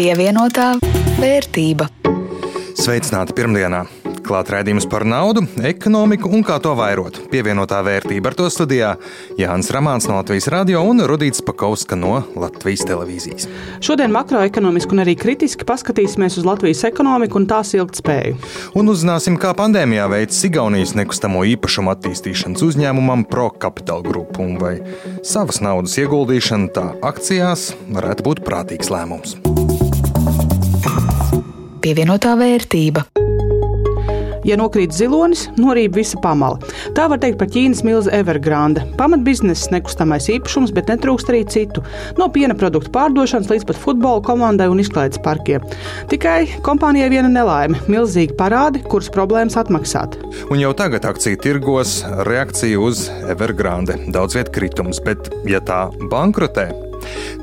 Pievienotā vērtība. Sveicināti pirmdienā! Klāt raidījums par naudu, ekonomiku un kā to vairot. Pievienotā vērtība ar to studijā Jānis Ramāns no Latvijas radio un Rudīts Pakauska no Latvijas televīzijas. Šodien makroekonomiski un arī kritiski paskatīsimies uz Latvijas ekonomiku un tās ilgtspēju. Un uzzināsim, kā pandēmijā veids Igaunijas nekustamo īpašumu attīstīšanas uzņēmumam ProCapital Group un vai savas naudas ieguldīšana tā akcijās varētu būt prātīgs lēmums. Pievienotā vērtība. Ja nokrīt zilonis, norīd visa pamala. Tā var teikt par Ķīnas milzi Evergrande. Pamatbiznesa nekustamais īpašums, bet netrūkst arī citu. No piena produktu pārdošanas līdz pat futbola komandai un izklaides parkiem. Tikai kompānijai viena nelaime - milzīgi parādi, kuras problēmas atmaksāt. Un jau tagad akciju tirgos reakcija uz Evergrande daudz vietā kritums, bet ja tā bankrotē,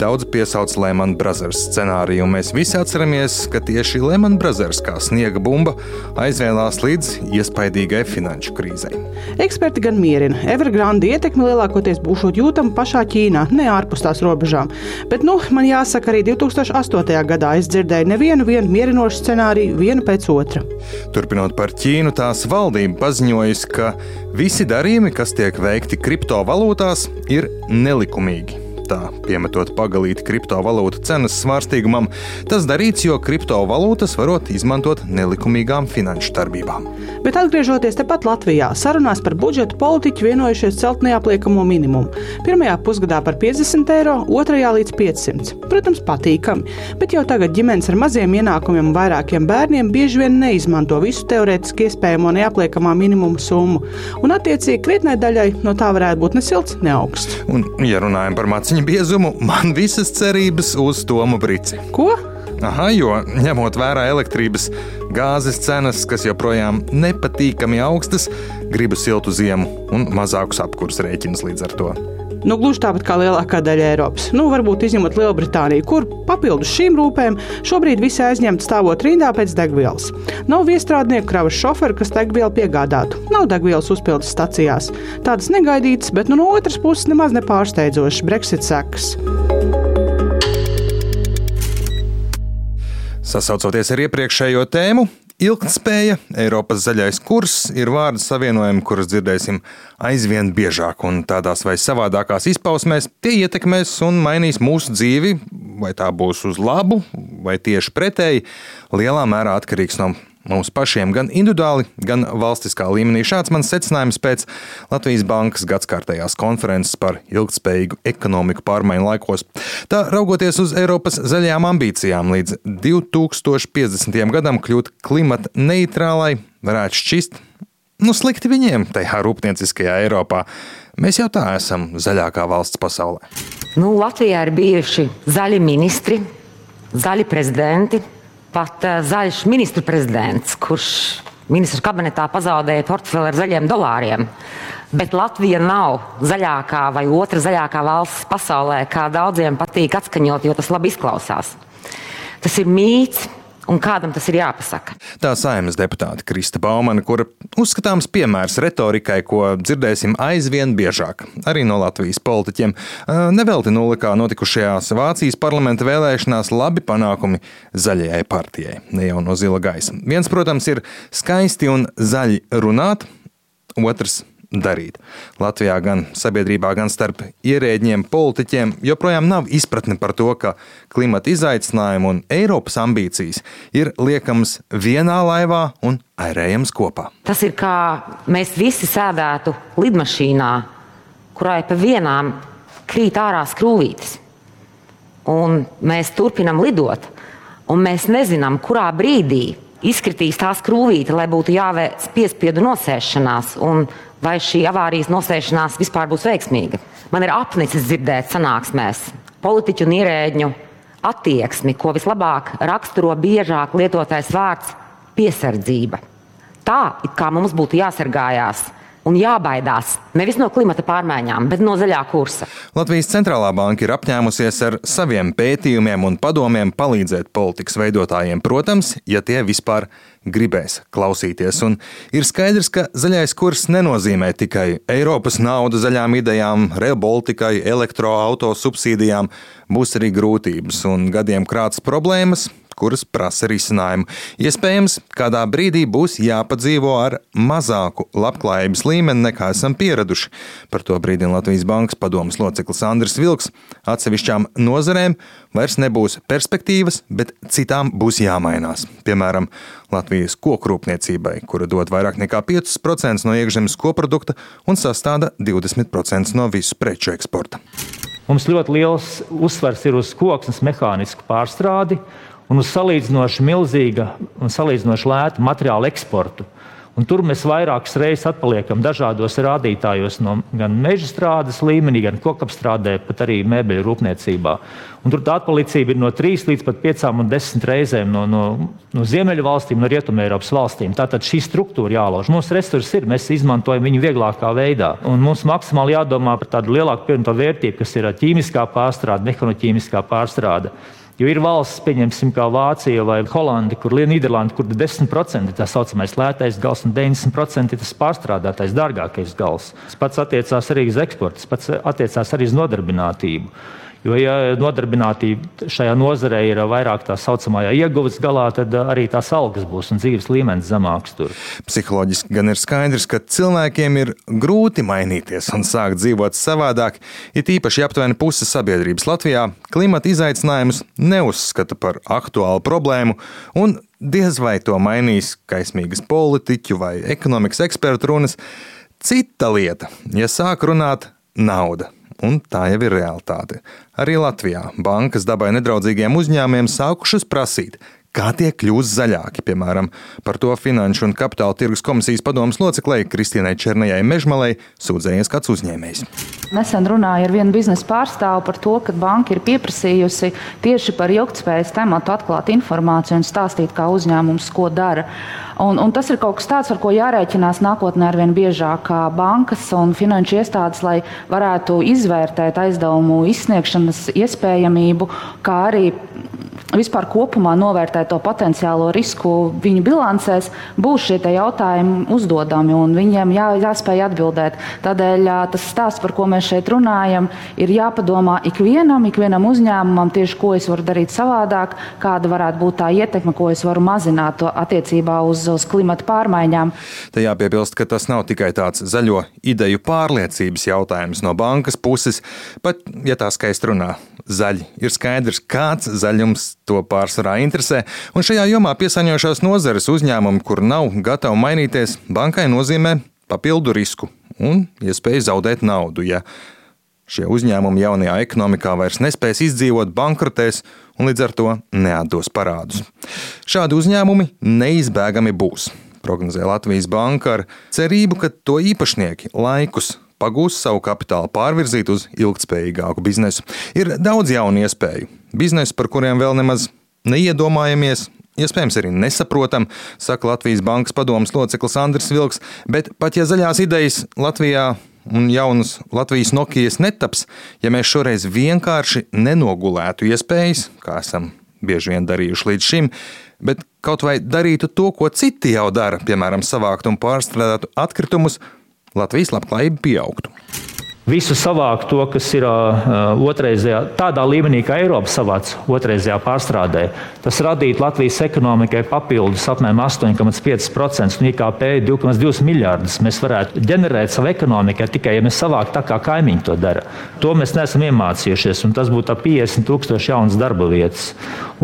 Daudz piesauc Lehman Brothers scenāriju, un mēs visi atceramies, ka tieši Lehman Brothers kā sniega bumba aizvēlās līdz iespaidīgai finanšu krīzei. Eksperti gan mierina, Evergrande ietekme lielākoties būšot jūtama pašā Ķīnā, ne ārpus tās robežām. Bet, nu, man jāsaka, arī 2008. gadā es dzirdēju nevienu mierinošu scenāriju, vienu pēc otra. Turpinot par Ķīnu, tās valdība paziņojusi, ka visi darījumi, kas tiek veikti kriptovalūtās, ir nelikumīgi tā piemetot pagalīti kriptovalūtu cenas svārstīgumam. Tas darīts, jo kriptovalūtas varot izmantot nelikumīgām finanšu darbībām. Bet atgriežoties tepat Latvijā, sarunās par budžetu politiķi vienojušies celt neapliekamo minimumu. Pirmajā pusgadā par 50 eiro, otrajā līdz 500. Protams, patīkami, bet jau tagad ģimenes ar maziem ienākumiem un vairākiem bērniem bieži vien neizmanto visu teorētiski iespējamo neapliekamā minimuma summu, un attiecīgi krietnai daļai no tā varētu būt ne silts, ne augsts. Un, ja runājam par maciņu biezumu, man visas cerības uz Tomu Brici. Ko? Aha, jo ņemot vērā elektrības gāzes cenas, kas joprojām nepatīkami augstas, gribu siltu ziemu un mazākus apkurss rēķinus līdz ar to. Nu, gluži tāpat kā lielākā daļa Eiropas. Nu, varbūt izņemot Lielbritāniju, kur papildus šīm rūpēm šobrīd visi aizņemti stāvot rindā pēc degvielas. Nav viestrādnieku kravas šoferu, kas degvielu piegādātu. Nav degvielas uzpildes stacijās. Tādas negaidītas, bet nu, no otras puses nemaz nepārsteidzošas Brexit sekas. Sasaucoties ar iepriekšējo tēmu, Ilgtspēja, Eiropas zaļais kurs ir vārdu savienojumi, kurus dzirdēsim aizvien biežāk, un tādās vai savādākās izpausmēs tie ietekmēs un mainīs mūsu dzīvi, vai tā būs uz labu, vai tieši pretēji, lielā mērā atkarīgs no mums pašiem, gan individuāli, gan valstiskā līmenī. Šāds mans secinājums pēc Latvijas Bankas gadsimtajās konferences par ilgspējīgu ekonomiku pārmaiņu laikos. Tā raugoties uz Eiropas zaļajām ambīcijām līdz 2050. gadam kļūt klimata neitrālai, varētu šķist. Nu, slikti viņiem tajā rūpnieciskajā Eiropā. Mēs jau tā esam zaļākā valsts pasaulē. Nu, Latvijā ir bijuši zaļi ministri, zaļi prezidenti, pat uh, zaļš ministru prezidents, kurš ministra kabinetā pazaudēja portfeli ar zaļiem dolāriem. Bet Latvija nav zaļākā vai otra zaļākā valsts pasaulē, kā daudziem patīk atskaņot, jo tas labi izklausās. Tas ir mīts, un kādam tas ir jāpasaka. Tā saimnes deputāte Krista Baumana, kura uzskatāms piemērs retorikai, ko dzirdēsim aizvien biežāk, arī no Latvijas politiķiem. Nevelti nulikā notikušajās Vācijas parlamenta vēlēšanās labi panākumi zaļajai partijai, ne jau no zila gaisa. Viens, protams, ir skaisti un zaļi runāt, otrs darīt. Latvijā gan sabiedrībā, gan starp ierēģiem, politiķiem joprojām nav izpratne par to, ka klimata izaicinājumi un Eiropas ambīcijas ir liekams vienā laivā un airējams kopā. Tas ir kā mēs visi sēdētu lidmašīnā, kurai pa vienām krīt ārā skrūvītes. Un mēs turpinām lidot, un mēs nezinām, kurā brīdī izkritīs tā skrūvīte, lai būtu jāveic piespiedu nosēšanās. Un vai šī avārijas nosēšanās vispār būs veiksmīga. Man ir apnicis dzirdēt sanāksmēs politiķu un ierēģņu attieksmi, ko vislabāk raksturo biežāk lietotais vārds piesardzība. Tā, it kā mums būtu jāsargājās un jābaidās nevis no klimata pārmaiņām, bet no zaļā kursa. Latvijas centrālā banka ir apņēmusies ar saviem pētījumiem un padomiem palīdzēt politikas veidotājiem, protams, ja tie vispār gribēs klausīties. Un ir skaidrs, ka zaļais kurs nenozīmē tikai Eiropas naudu zaļām idejām, Revoltikai, elektroautorāta subsīdijām, būs arī grūtības un gadiem krāts problēmas, kuras prasa risinājumu. Iespējams, kādā brīdī būs jāpadzīvo ar mazāku labklājības līmeni nekā esam pieraduši. Par to brīdina Latvijas Bankas padomas loceklis Andris Vilks. Atsevišķām nozarēm vairs nebūs perspektīvas, bet citām būs jāmainās. Piemēram, Latvijas kokrūpniecībai, kura dod vairāk nekā 5% no iekšzemes koprodukta un sastāda 20% no visu preču eksporta. Mums ļoti liels uzsvers ir uz koksnes mehānisku pārstrādi un uz salīdzinoši milzīga un salīdzinoši lēta materiāla eksportu. Un tur mēs vairākas reizes atpaliekam dažādos rādītājos, no gan meža strādes līmenī, gan kokapstrādē, pat arī mēbeļu rūpniecībā. Un tur tā atpalicība ir no 3 līdz pat 5 un 10 reizēm no, no, no Ziemeļu valstīm, no Rietumē Eiropas valstīm. Tātad šī struktūra jālauž. Mūsu resursi ir, mēs izmantojam viņu vieglākā veidā. Un mums maksimāli jādomā par tādu lielāku pievienoto vērtību, kas ir ķīmiskā pārstrāde, mehanoķīmiskā pārstrāde. Jo ir valsts, pieņemsim, kā Vācija vai Holanda, kur Nīderlanda, kur 10% ir tā saucamais lētais gals un 90% ir tas pārstrādātais, dārgākais gals. Tas pats attiecās arī uz eksportu, tas pats attiecās arī uz nodarbinātību. Jo, ja nodarbinātība šajā nozarē ir vairāk tā saucamajā ieguves galā, tad arī tās algas būs un dzīves līmenis zemāks. Tur. Psiholoģiski gan ir skaidrs, ka cilvēkiem ir grūti mainīties un sākt dzīvot savādāk. It īpaši aptuveni puse sabiedrības Latvijā klimata izaicinājumus neuzskata par aktuālu problēmu, un diez vai to mainīs kaismīgas politiķu vai ekonomikas ekspertu runas. Cita lieta, ja sāk runāt nauda un tā jau ir realitāte. Arī Latvijā bankas dabai nedraudzīgiem uzņēmumiem sākušas prasīt, kā tie kļūs zaļāki. Piemēram, par to Finanšu un Kapitāla tirgus komisijas padomus loceklei Kristīnai Černējai Mežmalei sūdzējies kāds uzņēmējs. Nesen runāju ar vienu biznesa pārstāvu par to, ka banka ir pieprasījusi tieši par ilgspējas tematu atklāt informāciju un stāstīt, kā uzņēmums ko dara. Un, un tas ir kaut kas tāds, ar ko jārēķinās nākotnē ar vien biežāk bankas un finanšu iestādes, lai varētu izvērtēt aizdevumu izsniegšanas iespējamību, kā arī vispār kopumā novērtēt to potenciālo risku viņu bilancēs, būs šie jautājumi uzdodami un viņiem jā, jāspēj atbildēt. Tādēļ tas stāsts, par ko mēs šeit runājam, ir jāpadomā ikvienam, ikvienam uzņēmumam tieši, ko es varu darīt savādāk, kāda varētu būt tā ietekme, ko es varu mazināt attiecībā uz, uz klimata pārmaiņām. Te jāpiebilst, ka tas nav tikai tāds zaļo ideju pārliecības jautājums no bankas puses, pat ja tā skaisti runā zaļi. Ir skaidrs, kāds zaļums to pārsvarā interesē, un šajā jomā piesaņojušās nozares uzņēmumi, kur nav gatavi mainīties, bankai nozīmē papildu risku un iespēju zaudēt naudu. Ja šie uzņēmumi jaunajā ekonomikā vairs nespēs izdzīvot, bankrotēs un līdz ar to neatdos parādus. Šādi uzņēmumi neizbēgami būs. Prognozē Latvijas banka ar cerību, ka to īpašnieki laikus pagūs savu kapitālu pārvirzīt uz ilgspējīgāku biznesu. Ir daudz jaunu iespēju. Biznesu, par kuriem vēl nemaz neiedomājamies, Iespējams, arī nesaprotam, saka Latvijas Bankas padomus loceklis Andris Vilks, bet pat ja zaļās idejas Latvijā un jaunas Latvijas Nokijas netaps, ja mēs šoreiz vienkārši nenogulētu iespējas, kā esam bieži vien darījuši līdz šim, bet kaut vai darītu to, ko citi jau dara, piemēram, savākt un pārstrādāt atkritumus, Latvijas labklājība pieaugtu visu savākt to, kas ir uh, otrreizējā, tādā līmenī, kā Eiropa savāc otrreizējā pārstrādē. Tas radītu Latvijas ekonomikai papildus apmēram 8,5% no IKP 2,2 miljardus. Mēs varētu ģenerēt savu ekonomiku tikai, ja mēs savāktu tā, kā kaimiņi to dara. To mēs neesam iemācījušies, un tas būtu 50 tūkstoši jaunas darba vietas.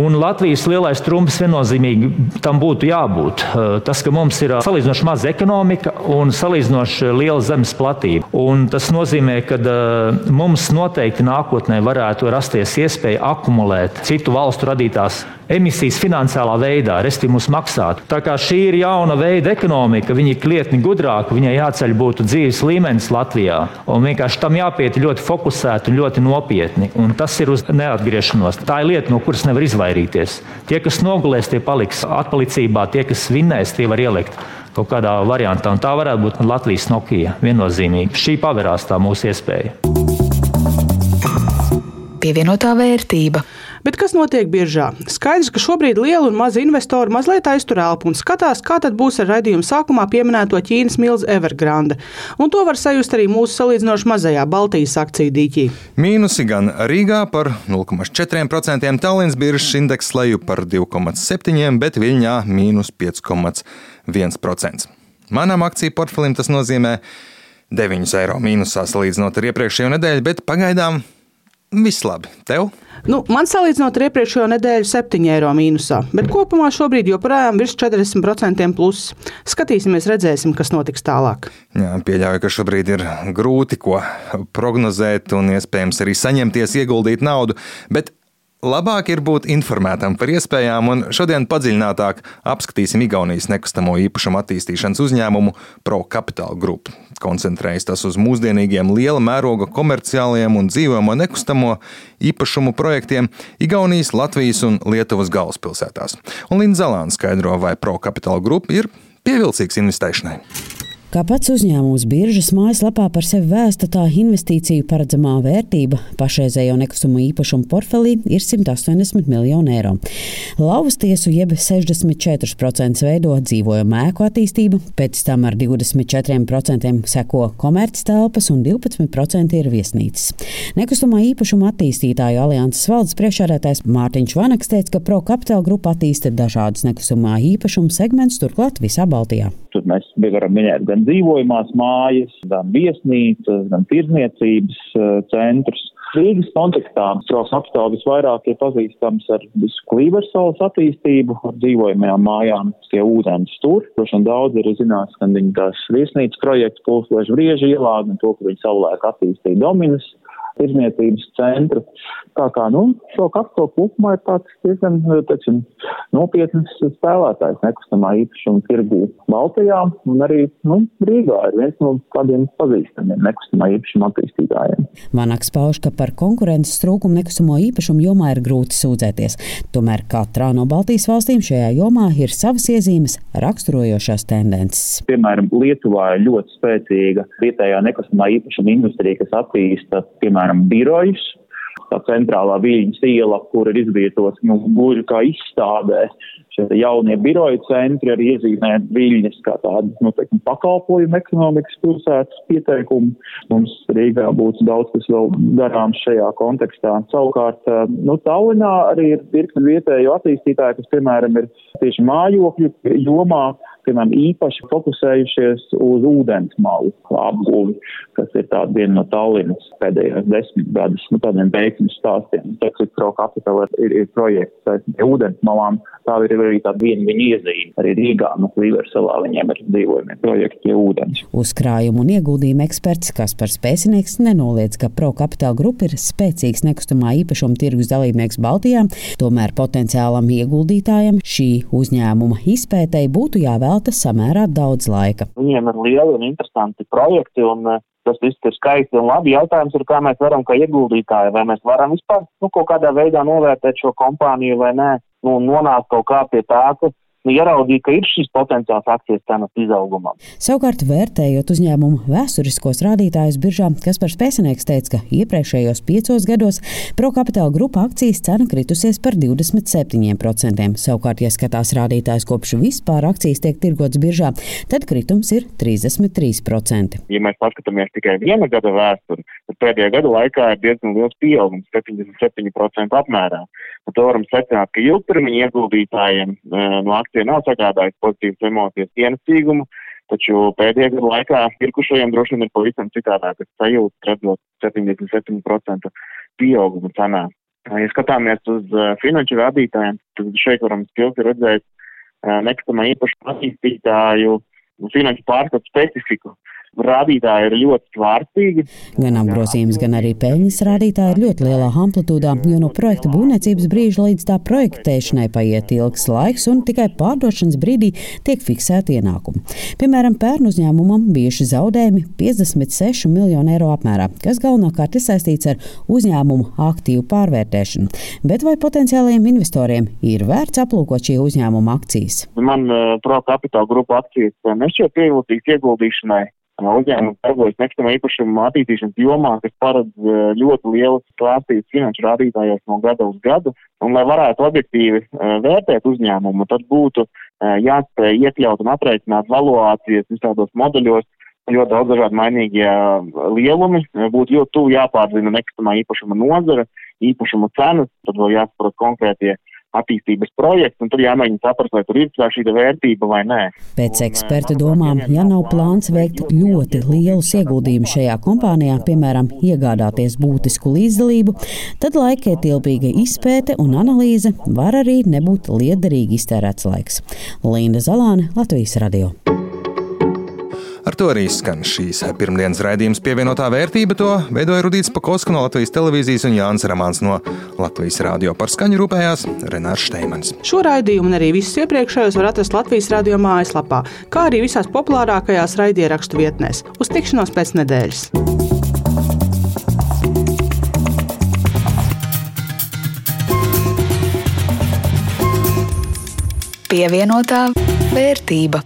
Un Latvijas lielais trumps viennozīmīgi tam būtu jābūt. Tas, ka mums ir salīdzinoši maza ekonomika un salīdzinoši liela zemes platība. Un tas nozīmē, nozīmē, ka mums noteikti nākotnē varētu rasties iespēja akumulēt citu valstu radītās emisijas finansiālā veidā, respektīvi mums maksāt. Tā kā šī ir jauna veida ekonomika, viņi ir krietni gudrāki, viņai jāceļ būtu dzīves līmenis Latvijā. Un vienkārši tam jāpiet ļoti fokusēti un ļoti nopietni. Un tas ir uz neatgriešanos. Tā ir lieta, no kuras nevar izvairīties. Tie, kas nogulēs, tie paliks atpalicībā, tie, kas vinnēs, tie var ielikt kaut kādā variantā. Un tā varētu būt Latvijas Nokia viennozīmīgi. Šī pavērās tā mūsu iespēja. Pievienotā vērtība. Bet kas notiek biržā? Skaidrs, ka šobrīd liela un maza investori mazliet aiztur elpu un skatās, kā tad būs ar raidījuma sākumā pieminēto Ķīnas milzu Evergrande. Un to var sajust arī mūsu salīdzinoši mazajā Baltijas akciju dīķī. Mīnusi gan Rīgā par 0,4%, Tallinas biržas indeks leju par 2,7%, bet Viļņā mīnus 5,1%. Manam akciju portfelim tas nozīmē 9 eiro mīnusā salīdzinot ar iepriekšējo nedēļu, bet pagaidām viss labi. Tev? Nu, man salīdzinot ar iepriekšējo nedēļu, 7 eiro mīnusā, bet kopumā šobrīd joprojām virs 40% plus. Skatīsimies, redzēsim, kas notiks tālāk. Jā, pieļauju, ka šobrīd ir grūti ko prognozēt un iespējams arī saņemties, ieguldīt naudu, bet Labāk ir būt informētam par iespējām, un šodien padziļinātāk apskatīsim Igaunijas nekustamo īpašumu attīstīšanas uzņēmumu ProCapital Group. Koncentrējas tas uz mūsdienīgiem liela mēroga komerciāliem un dzīvojamo nekustamo īpašumu projektiem Igaunijas, Latvijas un Lietuvas galvaspilsētās. Un Linda Zalāna skaidro, vai ProCapital Group ir pievilcīgs investēšanai. Kā pats uzņēmums biržas mājaslapā par sevi vēsta, tā investīciju paredzamā vērtība pašreizējo nekustamo īpašumu portfelī ir 180 miljoni eiro. Lauvas tiesu jeb 64% veido dzīvojama ēku attīstība, pēc tam ar 24% seko komerctelpas un 12% ir viesnīcas. Nekustamā īpašuma attīstītāju alianses valdes priekšādātājs Mārtiņš Vanaks teica, ka ProCapital grupa attīsta dažādus nekustamā īpašuma segmentus turklāt visā Baltijā. Tur mēs varam minēt gan dzīvojamās mājas, gan viesnīcas, gan tirzniecības centrus. Rīgas kontekstā Strauss apstākļi visvairāk ir pazīstams ar visu Klīversalas attīstību, ar dzīvojamajām mājām, tie ūdens tur. Vien daudz ir zinās, ka viņi tās viesnīcas projekts Pulslēžu vriežu ielā, un to, ka viņi savulaik attīstīja Dominas tirzniecības centru. Tā kā, nu, šo kapitolu kopumā ir tāds diezgan, teiksim, nopietns spēlētājs nekustamā īpašuma tirgū Baltijā un arī, nu, Rīgā ir viens no tādiem pazīstamiem nekustamā īpašuma attīstītājiem. Vanaks pauž, ka par konkurences trūkumu nekustamo īpašumu jomā ir grūti sūdzēties. Tomēr katrā no Baltijas valstīm šajā jomā ir savas iezīmes raksturojošās tendences. Piemēram, Lietuvā ir ļoti spēcīga vietējā nekustamā īpašuma industrija, kas attīsta, piemēram, birojus, tā centrālā viļņas iela, kur ir izvietots nu, gluži kā izstādē. Šie jaunie biroja centri arī iezīmē viļņas kā tādu nu, teikam, pakalpojumu ekonomikas pilsētas pieteikumu. Mums Rīgā būtu daudz kas vēl darāms šajā kontekstā. Savukārt, nu, Tallinā arī ir virkni vietēju attīstītāji, kas, piemēram, ir tieši mājokļu jomā piemēram, īpaši fokusējušies uz ūdens malu apgūvi, kas ir tāda viena no Tallinas pēdējās desmit gadus, nu, tādiem veiksmju stāstiem. Texas Pro Capital ir, ir projekts saistībā ar ūdens malām. Tā ir arī tāda viena viņa iezīme. Arī Rīgā, nu, Klīversalā viņiem ir dzīvojumie projekti pie ūdens. Uzkrājumu un ieguldījumu eksperts Kaspars Pēcinieks nenoliedz, ka Pro Capital Group ir spēcīgs nekustamā īpašuma tirgus dalībnieks Baltijā, tomēr potenciālam ieguldītājam šī uzņēmuma izpētēji būtu jāvelta samērā daudz laika. Viņiem ir lieli un interesanti projekti, un eh, tas viss ir skaisti un labi. Jautājums ir, kā mēs varam, kā ieguldītāji, vai mēs varam vispār nu, kaut kādā veidā novērtēt šo kompāniju vai nē, nu, nonākt kaut kā pie tā, ka nu, ieraudzīja, ka ir šis potenciāls akcijas cenas izaugumam. Savukārt, vērtējot uzņēmumu vēsturiskos rādītājus biržā, Kaspars Pēcinieks teica, ka iepriekšējos piecos gados ProCapital grupa akcijas cena kritusies par 27%. Savukārt, ja skatās rādītājs kopš vispār akcijas tiek tirgots biržā, tad kritums ir 33%. Ja mēs paskatāmies tikai viena gada vēsturi, tad pēdējā gada laikā ir diezgan liels pieaugums - 77% apmērā. Un to varam secināt, ka ilgtermiņa ieguldītājiem no akciju nav sagādājis pozitīvas emocijas ienesīgumu, taču pēdējā gada laikā pirkušajiem droši vien ir pavisam citādākas sajūtas, redzot 77% pieaugumu cenā. Ja skatāmies uz finanšu rādītājiem, tad šeit varam spilgti redzēt nekustamā īpašuma attīstītāju finanšu pārskatu specifiku. Rādītāji ir ļoti svārstīgi. Gan apgrozījums, gan arī peļņas rādītāji ir ļoti lielā amplitūdā, jo no projekta būvniecības brīža līdz tā projektēšanai paiet ilgs laiks un tikai pārdošanas brīdī tiek fiksēti ienākumi. Piemēram, pērnu uzņēmumam bijuši zaudējumi 56 miljonu eiro apmērā, kas galvenokārt ir saistīts ar uzņēmumu aktīvu pārvērtēšanu. Bet vai potenciālajiem investoriem ir vērts aplūkot šī uzņēmuma akcijas? Man uh, pro kapitāla grupu akcijas nešķiet pievilcīgas ieguldīšanai uzņēmumi darbojas nekustamā īpašuma attīstīšanas jomā, kas paredz e, ļoti lielas klāstītas finanšu rādītājos no gada uz gadu. Un, lai varētu objektīvi e, vērtēt uzņēmumu, tad būtu e, jāspēj iekļaut un aprēķināt valuācijas visādos modeļos, ļoti daudz dažādi mainīgie lielumi, būtu ļoti tuvu jāpārzina nekustamā īpašuma nozara, īpašuma cenas, tad vēl jāsaprot konkrētie attīstības projekts, un tur jāmēģina saprast, vai tur ir šī vērtība vai nē. Pēc eksperta domām, ja nav plāns veikt ļoti lielus ieguldījumus šajā kompānijā, piemēram, iegādāties būtisku līdzdalību, tad laikietilpīga izpēte un analīze var arī nebūt liederīgi iztērēts laiks. Linda Zalāne, Latvijas Radio. To arī skan šīs pirmdienas raidījums pievienotā vērtība. To veidoja Rudīts Pakoska no Latvijas televīzijas un Jānis Ramāns no Latvijas radio par skaņu rūpējās Renārs Šteimans. Šo raidījumu un arī visus iepriekšējos var atrast Latvijas radio mājaslapā, kā arī visās populārākajās raidierakstu vietnēs. Uz tikšanos pēc nedēļas! Pievienotā vērtība.